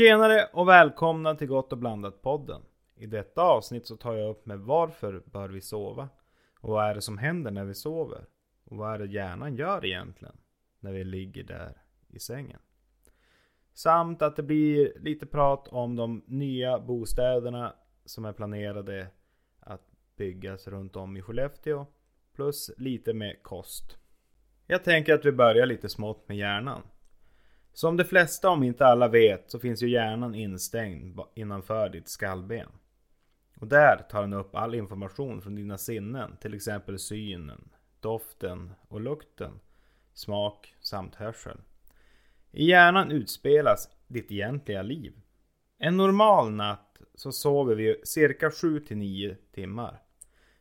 Tjenare och välkomna till Gott och blandat podden. I detta avsnitt så tar jag upp med varför bör vi sova? Och vad är det som händer när vi sover? Och vad är det hjärnan gör egentligen? När vi ligger där i sängen. Samt att det blir lite prat om de nya bostäderna som är planerade att byggas runt om i Skellefteå. Plus lite med kost. Jag tänker att vi börjar lite smått med hjärnan. Som de flesta om inte alla vet så finns ju hjärnan instängd innanför ditt skallben. Och där tar den upp all information från dina sinnen, till exempel synen, doften och lukten, smak samt hörsel. I hjärnan utspelas ditt egentliga liv. En normal natt så sover vi cirka 7 9 timmar.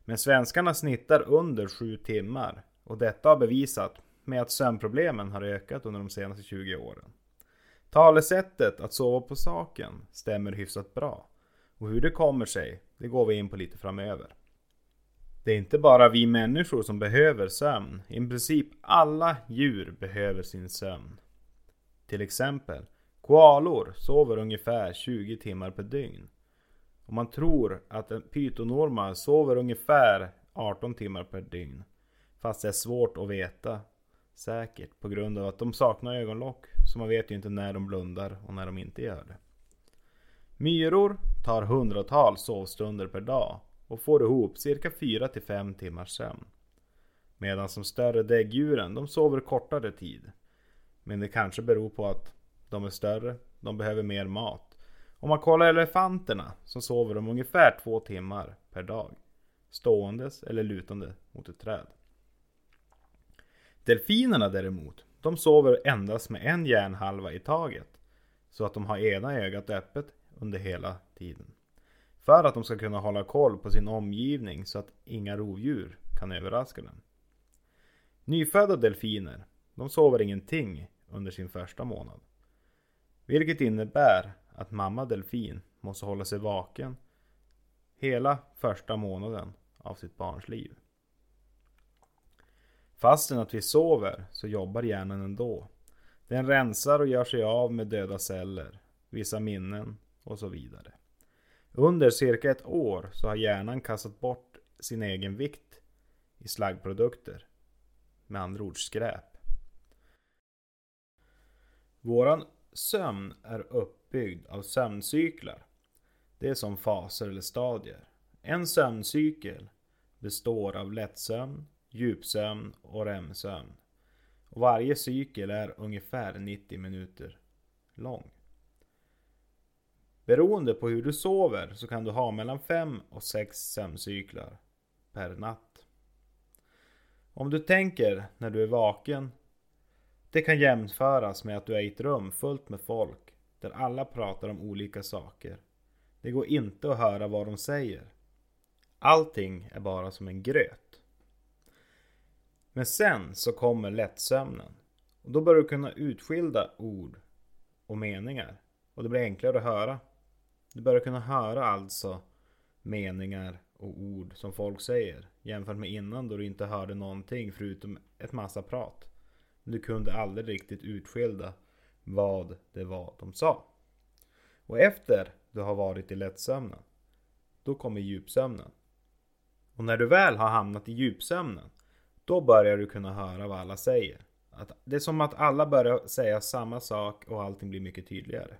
Men svenskarna snittar under 7 timmar och detta har bevisat med att sömnproblemen har ökat under de senaste 20 åren. Talesättet att sova på saken stämmer hyfsat bra. Och hur det kommer sig, det går vi in på lite framöver. Det är inte bara vi människor som behöver sömn. I princip alla djur behöver sin sömn. Till exempel, koalor sover ungefär 20 timmar per dygn. Och man tror att en pytonormar sover ungefär 18 timmar per dygn. Fast det är svårt att veta säkert på grund av att de saknar ögonlock. Så man vet ju inte när de blundar och när de inte gör det. Myror tar hundratals sovstunder per dag och får ihop cirka 4-5 timmars sömn. Medan de större däggdjuren, de sover kortare tid. Men det kanske beror på att de är större, de behöver mer mat. Om man kollar elefanterna så sover de ungefär 2 timmar per dag. Ståendes eller lutande mot ett träd. Delfinerna däremot, de sover endast med en hjärnhalva i taget. Så att de har ena ögat öppet under hela tiden. För att de ska kunna hålla koll på sin omgivning så att inga rovdjur kan överraska dem. Nyfödda delfiner, de sover ingenting under sin första månad. Vilket innebär att mamma delfin måste hålla sig vaken hela första månaden av sitt barns liv. Fastän att vi sover så jobbar hjärnan ändå. Den rensar och gör sig av med döda celler, vissa minnen och så vidare. Under cirka ett år så har hjärnan kastat bort sin egen vikt i slaggprodukter. Med andra ord skräp. Våran sömn är uppbyggd av sömncyklar. Det är som faser eller stadier. En sömncykel består av lättsömn, djupsömn och REM-sömn. Och varje cykel är ungefär 90 minuter lång. Beroende på hur du sover så kan du ha mellan 5 och 6 sömncyklar per natt. Om du tänker när du är vaken. Det kan jämföras med att du är i ett rum fullt med folk där alla pratar om olika saker. Det går inte att höra vad de säger. Allting är bara som en gröt. Men sen så kommer lättsömnen. Och då börjar du kunna utskilda ord och meningar. Och det blir enklare att höra. Du börjar kunna höra alltså meningar och ord som folk säger. Jämfört med innan då du inte hörde någonting förutom ett massa prat. Du kunde aldrig riktigt utskilda vad det var de sa. Och efter du har varit i lättsömnen, då kommer djupsömnen. Och när du väl har hamnat i djupsömnen, då börjar du kunna höra vad alla säger. Att det är som att alla börjar säga samma sak och allting blir mycket tydligare.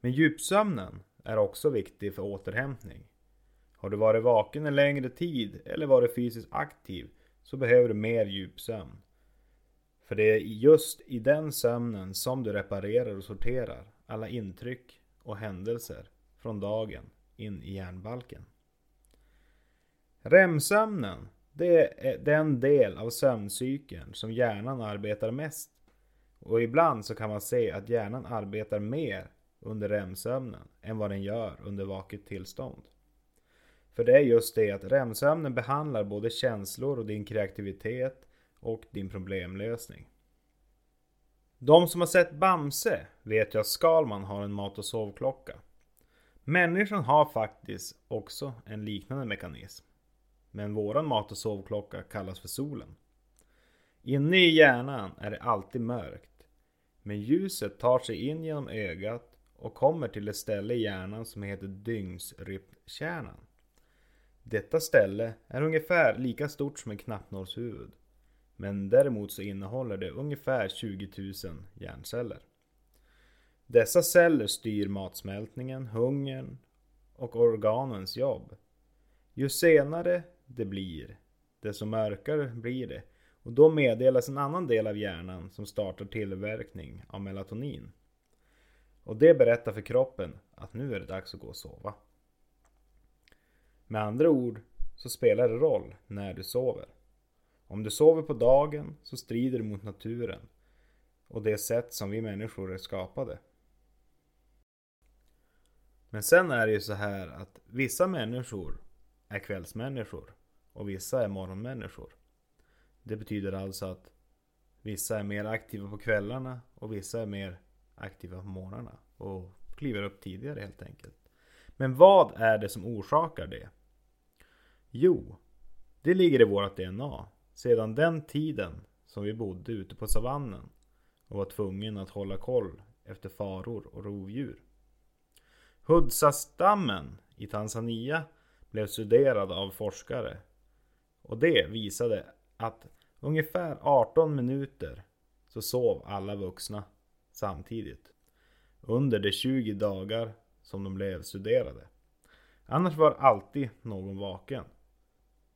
Men djupsömnen är också viktig för återhämtning. Har du varit vaken en längre tid eller varit fysiskt aktiv så behöver du mer djupsömn. För det är just i den sömnen som du reparerar och sorterar alla intryck och händelser från dagen in i hjärnbalken. REM-sömnen, det är den del av sömncykeln som hjärnan arbetar mest. Och ibland så kan man se att hjärnan arbetar mer under REM-sömnen än vad den gör under vaket tillstånd. För det är just det att REM-sömnen behandlar både känslor och din kreativitet och din problemlösning. De som har sett Bamse vet ju att Skalman har en mat och sovklocka. Människan har faktiskt också en liknande mekanism. Men våran mat och sovklocka kallas för solen. Inne i hjärnan är det alltid mörkt. Men ljuset tar sig in genom ögat och kommer till ett ställe i hjärnan som heter dygnsrytmkärnan. Detta ställe är ungefär lika stort som en knappnålshuvud. Men däremot så innehåller det ungefär 20 000 hjärnceller. Dessa celler styr matsmältningen, hungern och organens jobb. Ju senare det blir, desto mörkare blir det och då meddelas en annan del av hjärnan som startar tillverkning av melatonin. Och det berättar för kroppen att nu är det dags att gå och sova. Med andra ord så spelar det roll när du sover. Om du sover på dagen så strider du mot naturen och det sätt som vi människor är skapade. Men sen är det ju så här att vissa människor är kvällsmänniskor och vissa är morgonmänniskor. Det betyder alltså att vissa är mer aktiva på kvällarna och vissa är mer aktiva på morgnarna och kliver upp tidigare helt enkelt. Men vad är det som orsakar det? Jo, det ligger i vårt DNA. Sedan den tiden som vi bodde ute på savannen och var tvungna att hålla koll efter faror och rovdjur. Hudsa-stammen i Tanzania blev studerad av forskare. Och det visade att ungefär 18 minuter så sov alla vuxna samtidigt. Under de 20 dagar som de blev studerade. Annars var alltid någon vaken.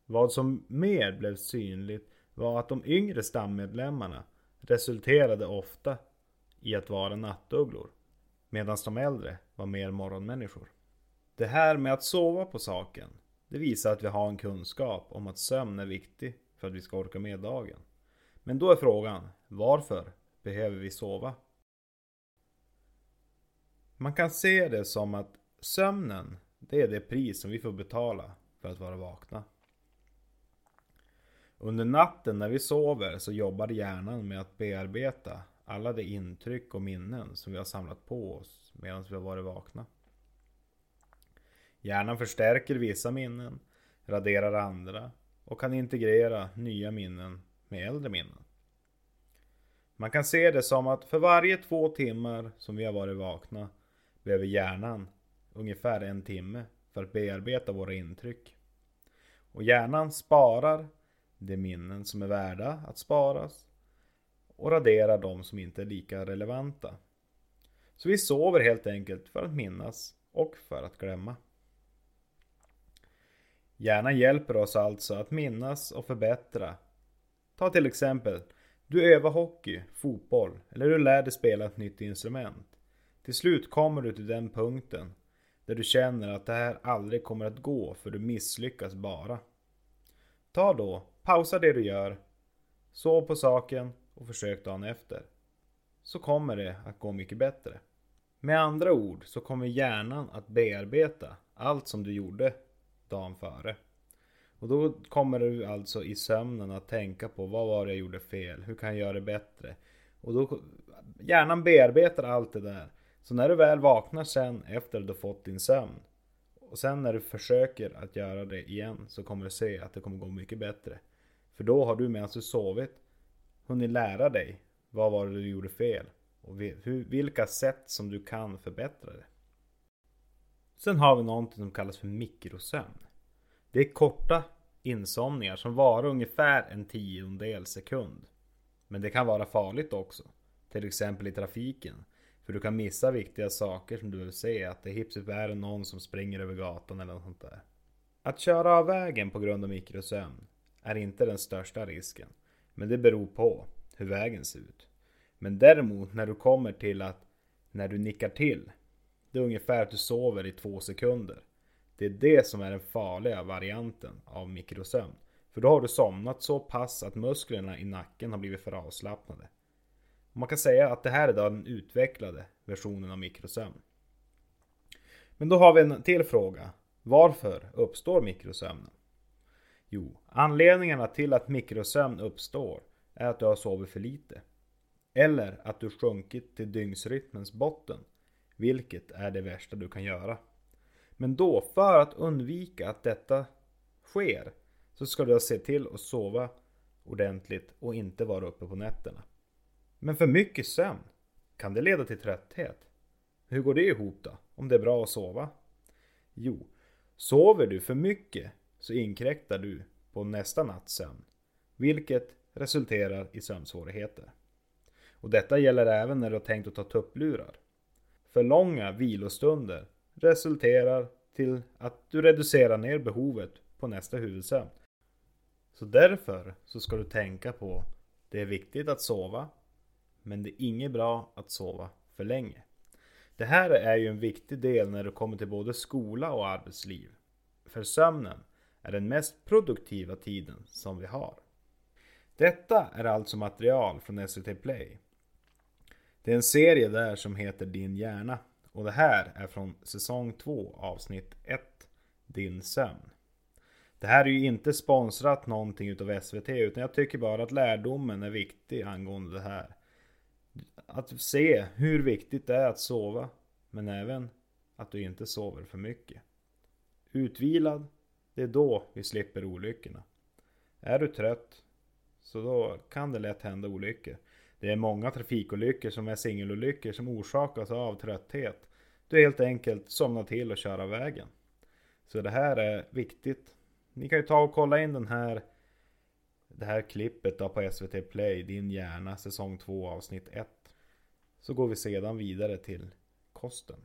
Vad som mer blev synligt var att de yngre stammedlemmarna resulterade ofta i att vara nattugglor. Medan de äldre var mer morgonmänniskor. Det här med att sova på saken, det visar att vi har en kunskap om att sömn är viktig för att vi ska orka med dagen. Men då är frågan, varför behöver vi sova? Man kan se det som att sömnen, det är det pris som vi får betala för att vara vakna. Under natten när vi sover så jobbar hjärnan med att bearbeta alla de intryck och minnen som vi har samlat på oss medan vi har varit vakna. Hjärnan förstärker vissa minnen, raderar andra och kan integrera nya minnen med äldre minnen. Man kan se det som att för varje två timmar som vi har varit vakna behöver hjärnan ungefär en timme för att bearbeta våra intryck. Och hjärnan sparar de minnen som är värda att sparas och raderar de som inte är lika relevanta. Så vi sover helt enkelt för att minnas och för att glömma. Hjärnan hjälper oss alltså att minnas och förbättra. Ta till exempel, du övar hockey, fotboll eller du lär dig spela ett nytt instrument. Till slut kommer du till den punkten där du känner att det här aldrig kommer att gå för du misslyckas bara. Ta då, pausa det du gör, sov på saken och försök dagen efter. Så kommer det att gå mycket bättre. Med andra ord så kommer hjärnan att bearbeta allt som du gjorde dagen före. Och då kommer du alltså i sömnen att tänka på vad var det jag gjorde fel? Hur kan jag göra det bättre? Och då hjärnan bearbetar allt det där. Så när du väl vaknar sen efter att du fått din sömn och sen när du försöker att göra det igen så kommer du se att det kommer gå mycket bättre. För då har du medan du sovit hunnit lära dig vad var det du gjorde fel och vilka sätt som du kan förbättra det. Sen har vi någonting som kallas för mikrosömn. Det är korta insomningar som varar ungefär en tiondel sekund. Men det kan vara farligt också. Till exempel i trafiken. För du kan missa viktiga saker som du vill se. Att det hips är någon som springer över gatan eller något sånt där. Att köra av vägen på grund av mikrosömn är inte den största risken. Men det beror på hur vägen ser ut. Men däremot när du kommer till att när du nickar till det är ungefär att du sover i två sekunder. Det är det som är den farliga varianten av mikrosömn. För då har du somnat så pass att musklerna i nacken har blivit för avslappnade. Man kan säga att det här är då den utvecklade versionen av mikrosömn. Men då har vi en till fråga. Varför uppstår mikrosömnen? Jo, anledningarna till att mikrosömn uppstår är att du har sovit för lite. Eller att du sjunkit till dygnsrytmens botten vilket är det värsta du kan göra. Men då, för att undvika att detta sker, så ska du se till att sova ordentligt och inte vara uppe på nätterna. Men för mycket sömn, kan det leda till trötthet? Hur går det ihop då? Om det är bra att sova? Jo, sover du för mycket så inkräktar du på nästa natts sömn. Vilket resulterar i sömnsvårigheter. Och detta gäller även när du har tänkt att ta tupplurar. För långa vilostunder resulterar till att du reducerar ner behovet på nästa huvudsömn. Så därför så ska du tänka på det är viktigt att sova men det är inget bra att sova för länge. Det här är ju en viktig del när du kommer till både skola och arbetsliv. För sömnen är den mest produktiva tiden som vi har. Detta är alltså material från SVT Play. Det är en serie där som heter Din hjärna. Och det här är från säsong 2 avsnitt 1 Din sömn. Det här är ju inte sponsrat någonting utav SVT utan jag tycker bara att lärdomen är viktig angående det här. Att se hur viktigt det är att sova men även att du inte sover för mycket. Utvilad, det är då vi slipper olyckorna. Är du trött så då kan det lätt hända olyckor. Det är många trafikolyckor som är singelolyckor som orsakas av trötthet. Du helt enkelt somnar till och kör av vägen. Så det här är viktigt. Ni kan ju ta och kolla in den här det här klippet då på SVT Play, Din hjärna, säsong 2 avsnitt 1. Så går vi sedan vidare till kosten.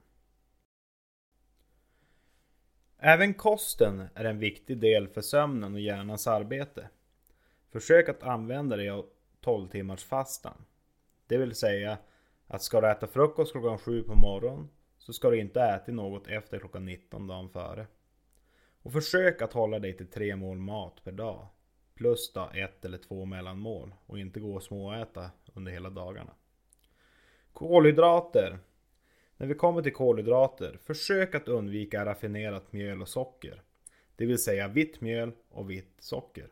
Även kosten är en viktig del för sömnen och hjärnans arbete. Försök att använda dig av 12 timmars fastan. Det vill säga att ska du äta frukost klockan 7 på morgonen så ska du inte äta något efter klockan 19 dagen före. Och försök att hålla dig till tre mål mat per dag. Plus då ett eller två mellanmål och inte gå och småäta under hela dagarna. Kolhydrater. När vi kommer till kolhydrater, försök att undvika raffinerat mjöl och socker. Det vill säga vitt mjöl och vitt socker.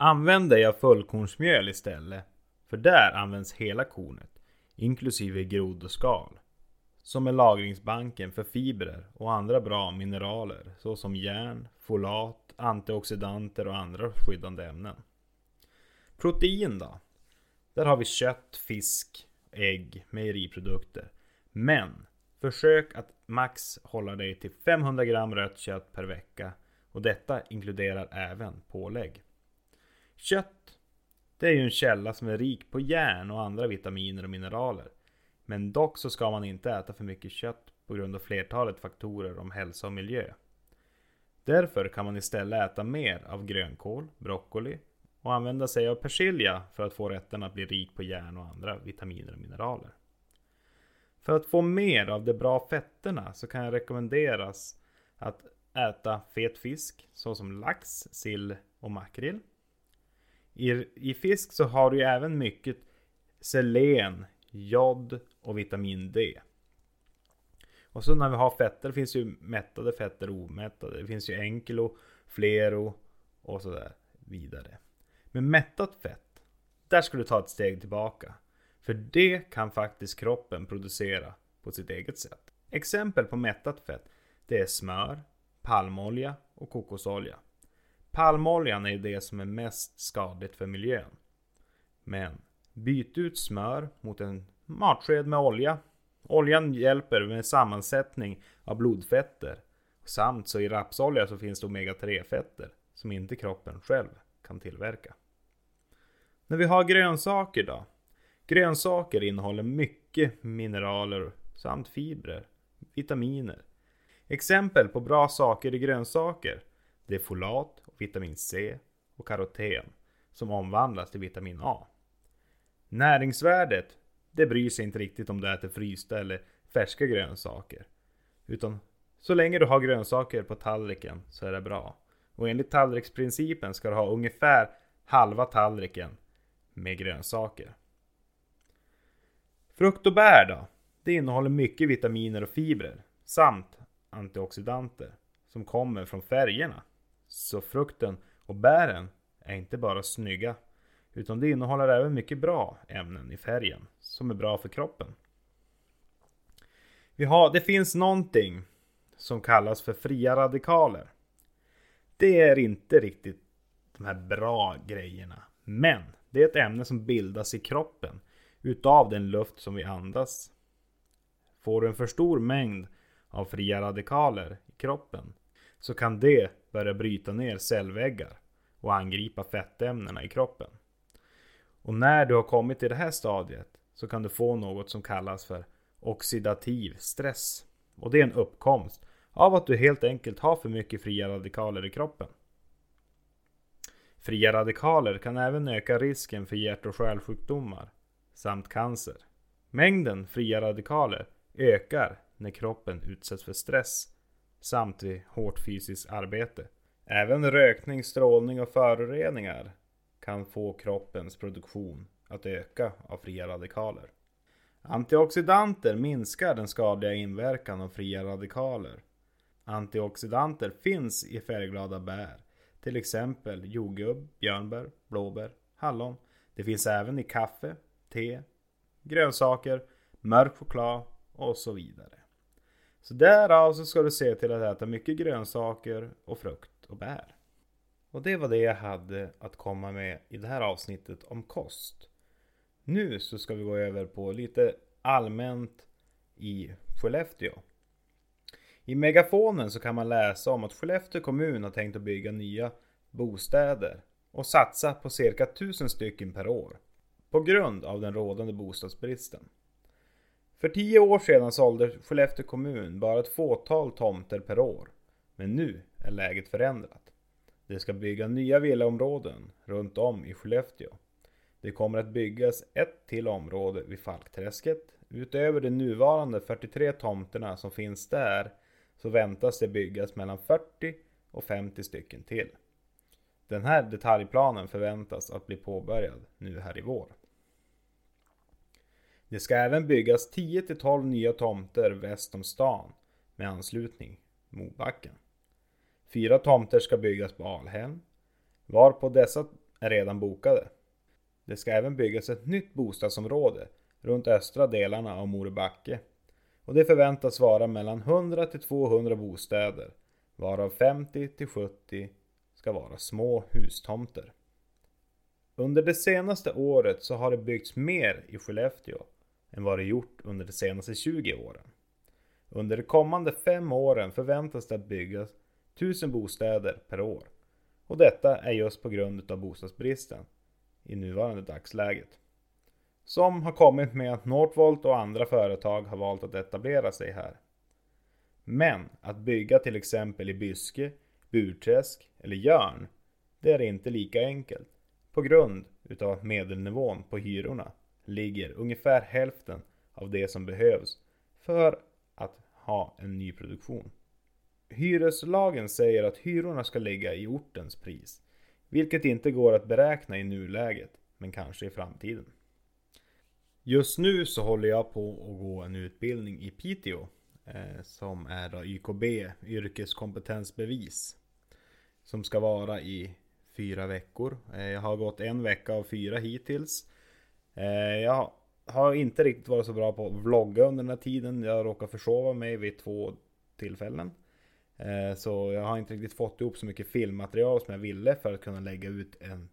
Använd dig av fullkornsmjöl istället. För där används hela kornet, inklusive grod och skal. Som är lagringsbanken för fibrer och andra bra mineraler såsom järn, folat, antioxidanter och andra skyddande ämnen. Protein då? Där har vi kött, fisk, ägg, mejeriprodukter. Men försök att max hålla dig till 500 gram rött kött per vecka och detta inkluderar även pålägg. Kött, det är ju en källa som är rik på järn och andra vitaminer och mineraler. Men dock så ska man inte äta för mycket kött på grund av flertalet faktorer om hälsa och miljö. Därför kan man istället äta mer av grönkål, broccoli och använda sig av persilja för att få rätten att bli rik på järn och andra vitaminer och mineraler. För att få mer av de bra fetterna så kan jag rekommenderas att äta fet fisk såsom lax, sill och makrill. I, I fisk så har du ju även mycket selen, jod och vitamin D. Och så när vi har fetter finns ju mättade fetter och omättade. Det finns ju enkelo, flero och sådär vidare. Men mättat fett, där ska du ta ett steg tillbaka. För det kan faktiskt kroppen producera på sitt eget sätt. Exempel på mättat fett, det är smör, palmolja och kokosolja. Palmoljan är det som är mest skadligt för miljön. Men byt ut smör mot en matsked med olja. Oljan hjälper med sammansättning av blodfetter. Samt så i rapsolja så finns det omega-3 fetter som inte kroppen själv kan tillverka. När vi har grönsaker då? Grönsaker innehåller mycket mineraler samt fibrer, vitaminer. Exempel på bra saker i grönsaker det är folat, vitamin C och karoten som omvandlas till vitamin A. Näringsvärdet, det bryr sig inte riktigt om du äter frysta eller färska grönsaker. Utan så länge du har grönsaker på tallriken så är det bra. Och enligt tallriksprincipen ska du ha ungefär halva tallriken med grönsaker. Frukt och bär då? Det innehåller mycket vitaminer och fibrer samt antioxidanter som kommer från färgerna. Så frukten och bären är inte bara snygga utan det innehåller även mycket bra ämnen i färgen som är bra för kroppen. Vi har, det finns någonting som kallas för fria radikaler. Det är inte riktigt de här bra grejerna. Men det är ett ämne som bildas i kroppen utav den luft som vi andas. Får du en för stor mängd av fria radikaler i kroppen så kan det börja bryta ner cellväggar och angripa fettämnena i kroppen. Och när du har kommit till det här stadiet så kan du få något som kallas för oxidativ stress. Och det är en uppkomst av att du helt enkelt har för mycket fria radikaler i kroppen. Fria radikaler kan även öka risken för hjärt och kärlsjukdomar samt cancer. Mängden fria radikaler ökar när kroppen utsätts för stress samt vid hårt fysiskt arbete. Även rökning, strålning och föroreningar kan få kroppens produktion att öka av fria radikaler. Antioxidanter minskar den skadliga inverkan av fria radikaler. Antioxidanter finns i färgglada bär, till exempel jordgubb, björnbär, blåbär, hallon. Det finns även i kaffe, te, grönsaker, mörk choklad och så vidare. Så därav så ska du se till att äta mycket grönsaker och frukt och bär. Och det var det jag hade att komma med i det här avsnittet om kost. Nu så ska vi gå över på lite allmänt i Skellefteå. I megafonen så kan man läsa om att Skellefteå kommun har tänkt att bygga nya bostäder och satsa på cirka 1000 stycken per år. På grund av den rådande bostadsbristen. För tio år sedan sålde Skellefteå kommun bara ett fåtal tomter per år. Men nu är läget förändrat. Det ska bygga nya villaområden runt om i Skellefteå. Det kommer att byggas ett till område vid Falkträsket. Utöver de nuvarande 43 tomterna som finns där så väntas det byggas mellan 40 och 50 stycken till. Den här detaljplanen förväntas att bli påbörjad nu här i vår. Det ska även byggas 10 till 12 nya tomter väst om stan med anslutning Mobacken. Fyra tomter ska byggas på Alhem, varpå dessa är redan bokade. Det ska även byggas ett nytt bostadsområde runt östra delarna av Morebacke och det förväntas vara mellan 100 till 200 bostäder varav 50 till 70 ska vara små hustomter. Under det senaste året så har det byggts mer i Skellefteå än vad det gjort under de senaste 20 åren. Under de kommande fem åren förväntas det att byggas 1000 bostäder per år. Och detta är just på grund av bostadsbristen i nuvarande dagsläget. Som har kommit med att Northvolt och andra företag har valt att etablera sig här. Men att bygga till exempel i Byske, Burträsk eller Jörn, det är inte lika enkelt. På grund utav medelnivån på hyrorna ligger ungefär hälften av det som behövs för att ha en ny produktion. Hyreslagen säger att hyrorna ska ligga i ortens pris, vilket inte går att beräkna i nuläget, men kanske i framtiden. Just nu så håller jag på att gå en utbildning i Piteå eh, som är då YKB, yrkeskompetensbevis. Som ska vara i fyra veckor. Eh, jag har gått en vecka av fyra hittills. Eh, jag har inte riktigt varit så bra på att vlogga under den här tiden. Jag råkar försova mig vid två tillfällen. Eh, så jag har inte riktigt fått ihop så mycket filmmaterial som jag ville för att kunna lägga ut en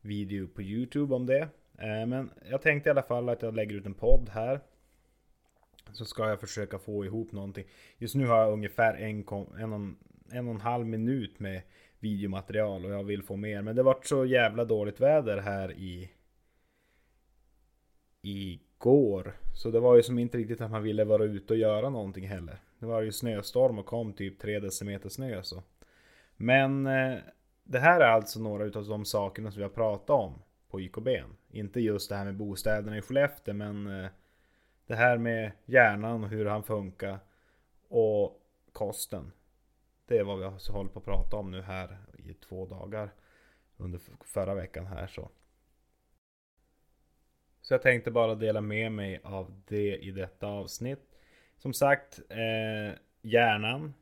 video på Youtube om det. Eh, men jag tänkte i alla fall att jag lägger ut en podd här. Så ska jag försöka få ihop någonting. Just nu har jag ungefär en, en, och, en och en halv minut med videomaterial och jag vill få mer. Men det vart så jävla dåligt väder här i igår. Så det var ju som inte riktigt att man ville vara ute och göra någonting heller. Det var ju snöstorm och kom typ 3 decimeter snö så. Men eh, det här är alltså några utav de sakerna som vi har pratat om på YKB. Inte just det här med bostäderna i Skellefteå men eh, det här med hjärnan och hur han funkar. Och kosten. Det är vad vi har hållit på att prata om nu här i två dagar. Under förra veckan här så. Så jag tänkte bara dela med mig av det i detta avsnitt. Som sagt, eh, Hjärnan.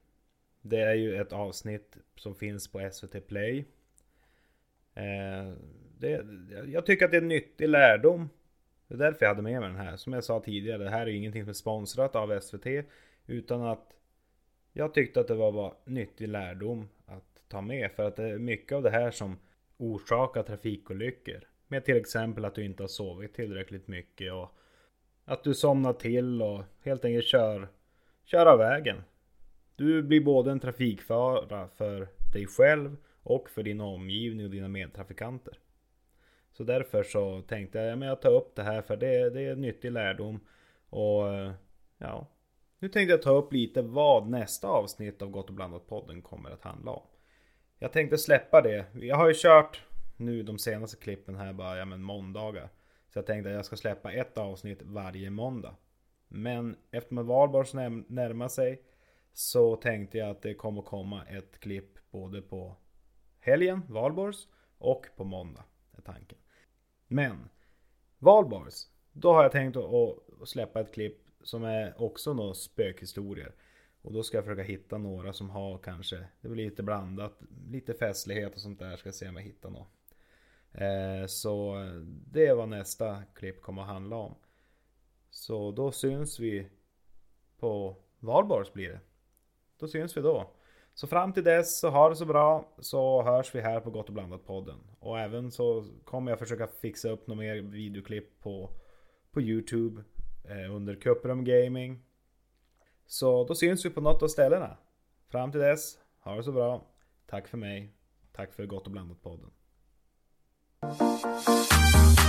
Det är ju ett avsnitt som finns på SVT Play. Eh, det, jag tycker att det är en nyttig lärdom. Det är därför jag hade med mig den här. Som jag sa tidigare, det här är ingenting som är sponsrat av SVT. Utan att jag tyckte att det var bara nyttig lärdom att ta med. För att det är mycket av det här som orsakar trafikolyckor. Med till exempel att du inte har sovit tillräckligt mycket och Att du somnar till och helt enkelt kör, kör av vägen. Du blir både en trafikfara för dig själv och för din omgivning och dina medtrafikanter. Så därför så tänkte jag att jag tar upp det här för det, det är nyttig lärdom. Och ja, nu tänkte jag ta upp lite vad nästa avsnitt av Gott och blandat podden kommer att handla om. Jag tänkte släppa det. Jag har ju kört nu de senaste klippen här bara, ja men måndagar. Så jag tänkte att jag ska släppa ett avsnitt varje måndag. Men eftersom att Valborgs närmar sig så tänkte jag att det kommer komma ett klipp både på helgen, Valborgs, och på måndag. Är tanken. Men Valborgs, då har jag tänkt att släppa ett klipp som är också några spökhistorier. Och då ska jag försöka hitta några som har kanske, det blir lite blandat, lite festlighet och sånt där. Ska se om jag hittar något. Eh, så det är vad nästa klipp kommer att handla om. Så då syns vi på Valborgs blir det. Då syns vi då. Så fram till dess så ha det så bra så hörs vi här på Gott och blandat podden. Och även så kommer jag försöka fixa upp några mer videoklipp på, på Youtube eh, under Cuprum Gaming. Så då syns vi på något av ställena. Fram till dess, ha det så bra. Tack för mig. Tack för Gott och blandat podden. Thank you.